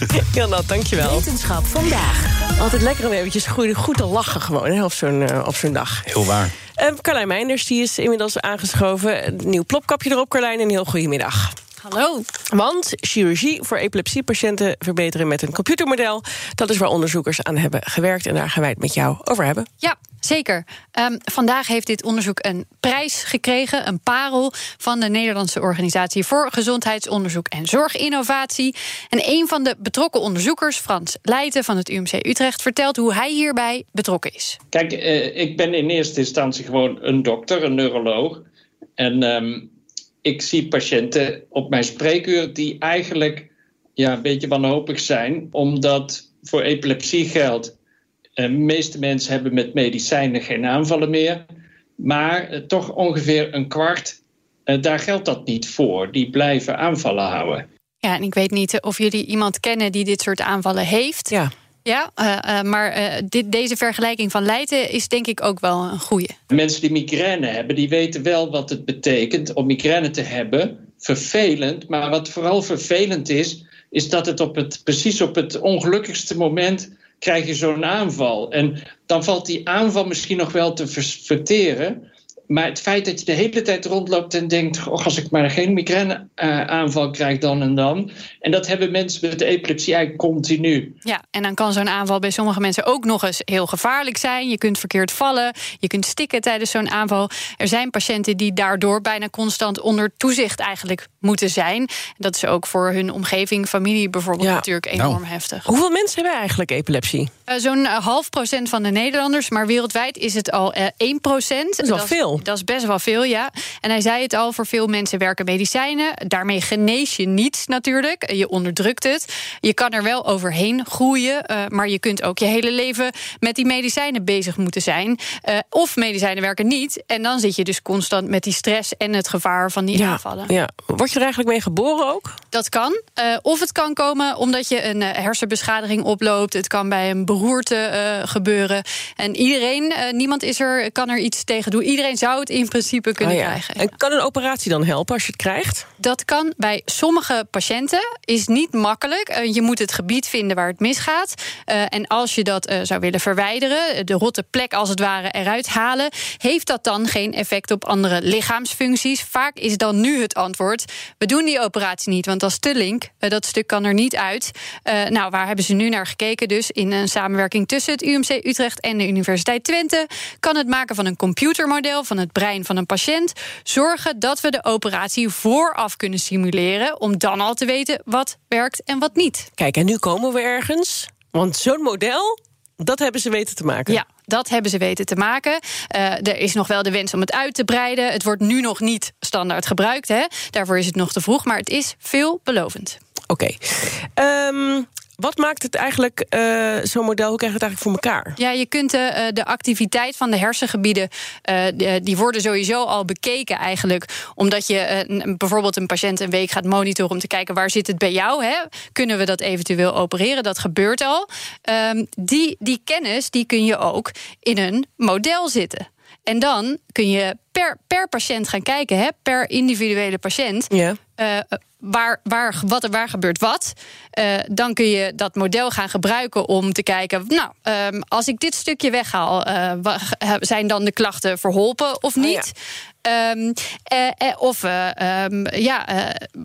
Heel nat, dankjewel. Wetenschap vandaag. Altijd lekker om eventjes goed, goed te lachen gewoon hè, op zo'n eh, op zo'n dag. Heel waar. Uh, Carlijn Meinders die is inmiddels aangeschoven. Een nieuw plopkapje erop, Carlijn. Een heel goede middag. Hallo. Want chirurgie voor epilepsiepatiënten verbeteren met een computermodel... dat is waar onderzoekers aan hebben gewerkt. En daar gaan wij het met jou over hebben. Ja, zeker. Um, vandaag heeft dit onderzoek een prijs gekregen, een parel... van de Nederlandse Organisatie voor Gezondheidsonderzoek en Zorginnovatie. En een van de betrokken onderzoekers, Frans Leijten van het UMC Utrecht... vertelt hoe hij hierbij betrokken is. Kijk, uh, ik ben in eerste instantie gewoon een dokter, een neuroloog... En um, ik zie patiënten op mijn spreekuur die eigenlijk ja, een beetje wanhopig zijn, omdat voor epilepsie geldt. De meeste mensen hebben met medicijnen geen aanvallen meer. Maar eh, toch ongeveer een kwart, eh, daar geldt dat niet voor. Die blijven aanvallen houden. Ja, en ik weet niet of jullie iemand kennen die dit soort aanvallen heeft. Ja. Ja, uh, uh, maar uh, dit, deze vergelijking van Leiden is denk ik ook wel een goede. Mensen die migraine hebben, die weten wel wat het betekent om migraine te hebben. Vervelend, maar wat vooral vervelend is, is dat het, op het precies op het ongelukkigste moment krijg je zo'n aanval. En dan valt die aanval misschien nog wel te verteren. Maar het feit dat je de hele tijd rondloopt en denkt... Oh, als ik maar geen migraineaanval uh, krijg dan en dan. En dat hebben mensen met de epilepsie eigenlijk continu. Ja, en dan kan zo'n aanval bij sommige mensen ook nog eens heel gevaarlijk zijn. Je kunt verkeerd vallen, je kunt stikken tijdens zo'n aanval. Er zijn patiënten die daardoor bijna constant onder toezicht eigenlijk moeten zijn. Dat is ook voor hun omgeving, familie bijvoorbeeld ja. natuurlijk enorm nou. heftig. Hoeveel mensen hebben eigenlijk epilepsie? Uh, zo'n uh, half procent van de Nederlanders, maar wereldwijd is het al uh, 1 procent. Dat is wel veel. Dat is best wel veel, ja. En hij zei het al, voor veel mensen werken medicijnen. Daarmee genees je niet natuurlijk. Je onderdrukt het. Je kan er wel overheen groeien. Maar je kunt ook je hele leven met die medicijnen bezig moeten zijn. Of medicijnen werken niet. En dan zit je dus constant met die stress en het gevaar van die ja, aanvallen. Ja. Word je er eigenlijk mee geboren ook? Dat kan. Of het kan komen omdat je een hersenbeschadiging oploopt. Het kan bij een beroerte gebeuren. En iedereen, niemand is er, kan er iets tegen doen. Iedereen zou het in principe kunnen oh ja. krijgen. En kan een operatie dan helpen als je het krijgt? Dat kan bij sommige patiënten. Is niet makkelijk. Uh, je moet het gebied vinden waar het misgaat. Uh, en als je dat uh, zou willen verwijderen, de rotte plek als het ware eruit halen, heeft dat dan geen effect op andere lichaamsfuncties? Vaak is dan nu het antwoord: we doen die operatie niet, want dat is te link. dat stuk kan er niet uit. nou, waar hebben ze nu naar gekeken? Dus in een samenwerking tussen het UMC Utrecht en de Universiteit Twente kan het maken van een computermodel van het brein van een patiënt zorgen dat we de operatie vooraf kunnen simuleren om dan al te weten wat werkt en wat niet. Kijk, en nu komen we ergens. Want zo'n model, dat hebben ze weten te maken. Ja, dat hebben ze weten te maken. Uh, er is nog wel de wens om het uit te breiden. Het wordt nu nog niet standaard gebruikt. Hè? Daarvoor is het nog te vroeg, maar het is veelbelovend. Oké. Okay. Um, wat maakt het eigenlijk, uh, zo'n model, hoe krijg je het eigenlijk voor elkaar? Ja, je kunt uh, de activiteit van de hersengebieden, die, worden sowieso al bekeken eigenlijk. Omdat je bijvoorbeeld een patiënt een week gaat monitoren om te kijken waar zit het bij jou. Hè? Kunnen we dat eventueel opereren? Dat gebeurt al. Um, die, die kennis die kun je ook in een model zitten. En dan kun je per, per patiënt gaan kijken, hè, per individuele patiënt. Ja. Uh, waar, waar, wat, waar gebeurt wat. Uh, dan kun je dat model gaan gebruiken om te kijken... nou, um, als ik dit stukje weghaal... Uh, zijn dan de klachten verholpen of niet? Oh ja. Um, uh, of um, ja,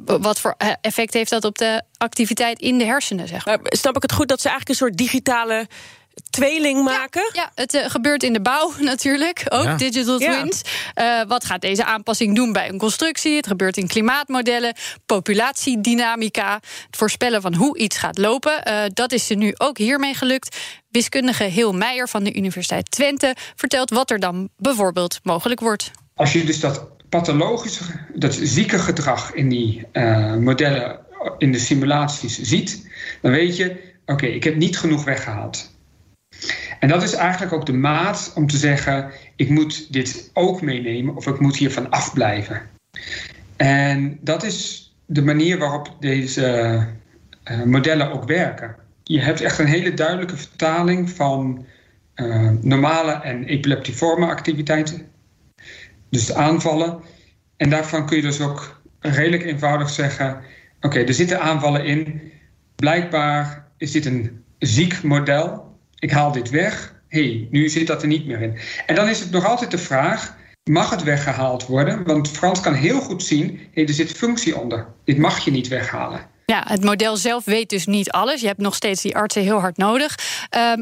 wat voor effect heeft dat op de activiteit in de hersenen? Zeg maar. maar snap ik het goed dat ze eigenlijk een soort digitale tweeling maken? Ja, ja het uh, gebeurt in de bouw natuurlijk, ook ja. digital twins. Ja. Uh, wat gaat deze aanpassing doen bij een constructie? Het gebeurt in klimaatmodellen, populatiedynamica, het voorspellen van hoe iets gaat lopen. Uh, dat is er nu ook hiermee gelukt. Wiskundige Heel Meijer van de Universiteit Twente vertelt wat er dan bijvoorbeeld mogelijk wordt. Als je dus dat pathologische, dat zieke gedrag in die modellen in de simulaties ziet, dan weet je, oké, ik heb niet genoeg weggehaald. En dat is eigenlijk ook de maat om te zeggen: ik moet dit ook meenemen of ik moet hiervan afblijven. En dat is de manier waarop deze uh, modellen ook werken. Je hebt echt een hele duidelijke vertaling van uh, normale en epileptiforme activiteiten. Dus aanvallen. En daarvan kun je dus ook redelijk eenvoudig zeggen: oké, er zitten aanvallen in. Blijkbaar is dit een ziek model. Ik haal dit weg. hey, nu zit dat er niet meer in. En dan is het nog altijd de vraag: mag het weggehaald worden? Want Frans kan heel goed zien: hey, er zit functie onder. Dit mag je niet weghalen. Ja, het model zelf weet dus niet alles. Je hebt nog steeds die artsen heel hard nodig.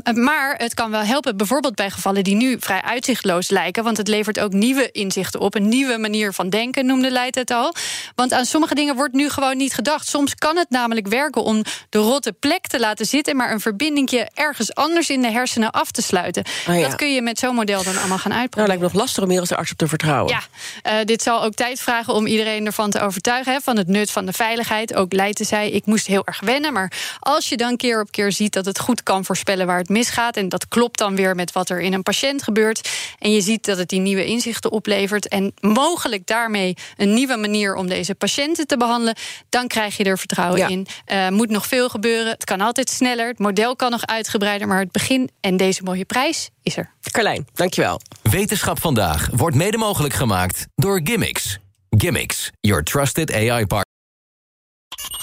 Um, maar het kan wel helpen, bijvoorbeeld bij gevallen die nu vrij uitzichtloos lijken. Want het levert ook nieuwe inzichten op. Een nieuwe manier van denken, noemde Leid het al. Want aan sommige dingen wordt nu gewoon niet gedacht. Soms kan het namelijk werken om de rotte plek te laten zitten, maar een verbindingje ergens anders in de hersenen af te sluiten. Oh ja. Dat kun je met zo'n model dan allemaal gaan uitproberen. Nou, lijkt me nog lastig om hier als de arts op te vertrouwen. Ja, uh, dit zal ook tijd vragen om iedereen ervan te overtuigen. Hè, van het nut van de veiligheid. Ook Leid te zijn ik moest heel erg wennen. Maar als je dan keer op keer ziet dat het goed kan voorspellen waar het misgaat. En dat klopt dan weer met wat er in een patiënt gebeurt. En je ziet dat het die nieuwe inzichten oplevert. En mogelijk daarmee een nieuwe manier om deze patiënten te behandelen. Dan krijg je er vertrouwen in. Uh, moet nog veel gebeuren. Het kan altijd sneller. Het model kan nog uitgebreider. Maar het begin en deze mooie prijs is er. Carlijn, dankjewel. Wetenschap vandaag wordt mede mogelijk gemaakt door Gimmicks. Gimmicks, your trusted AI partner.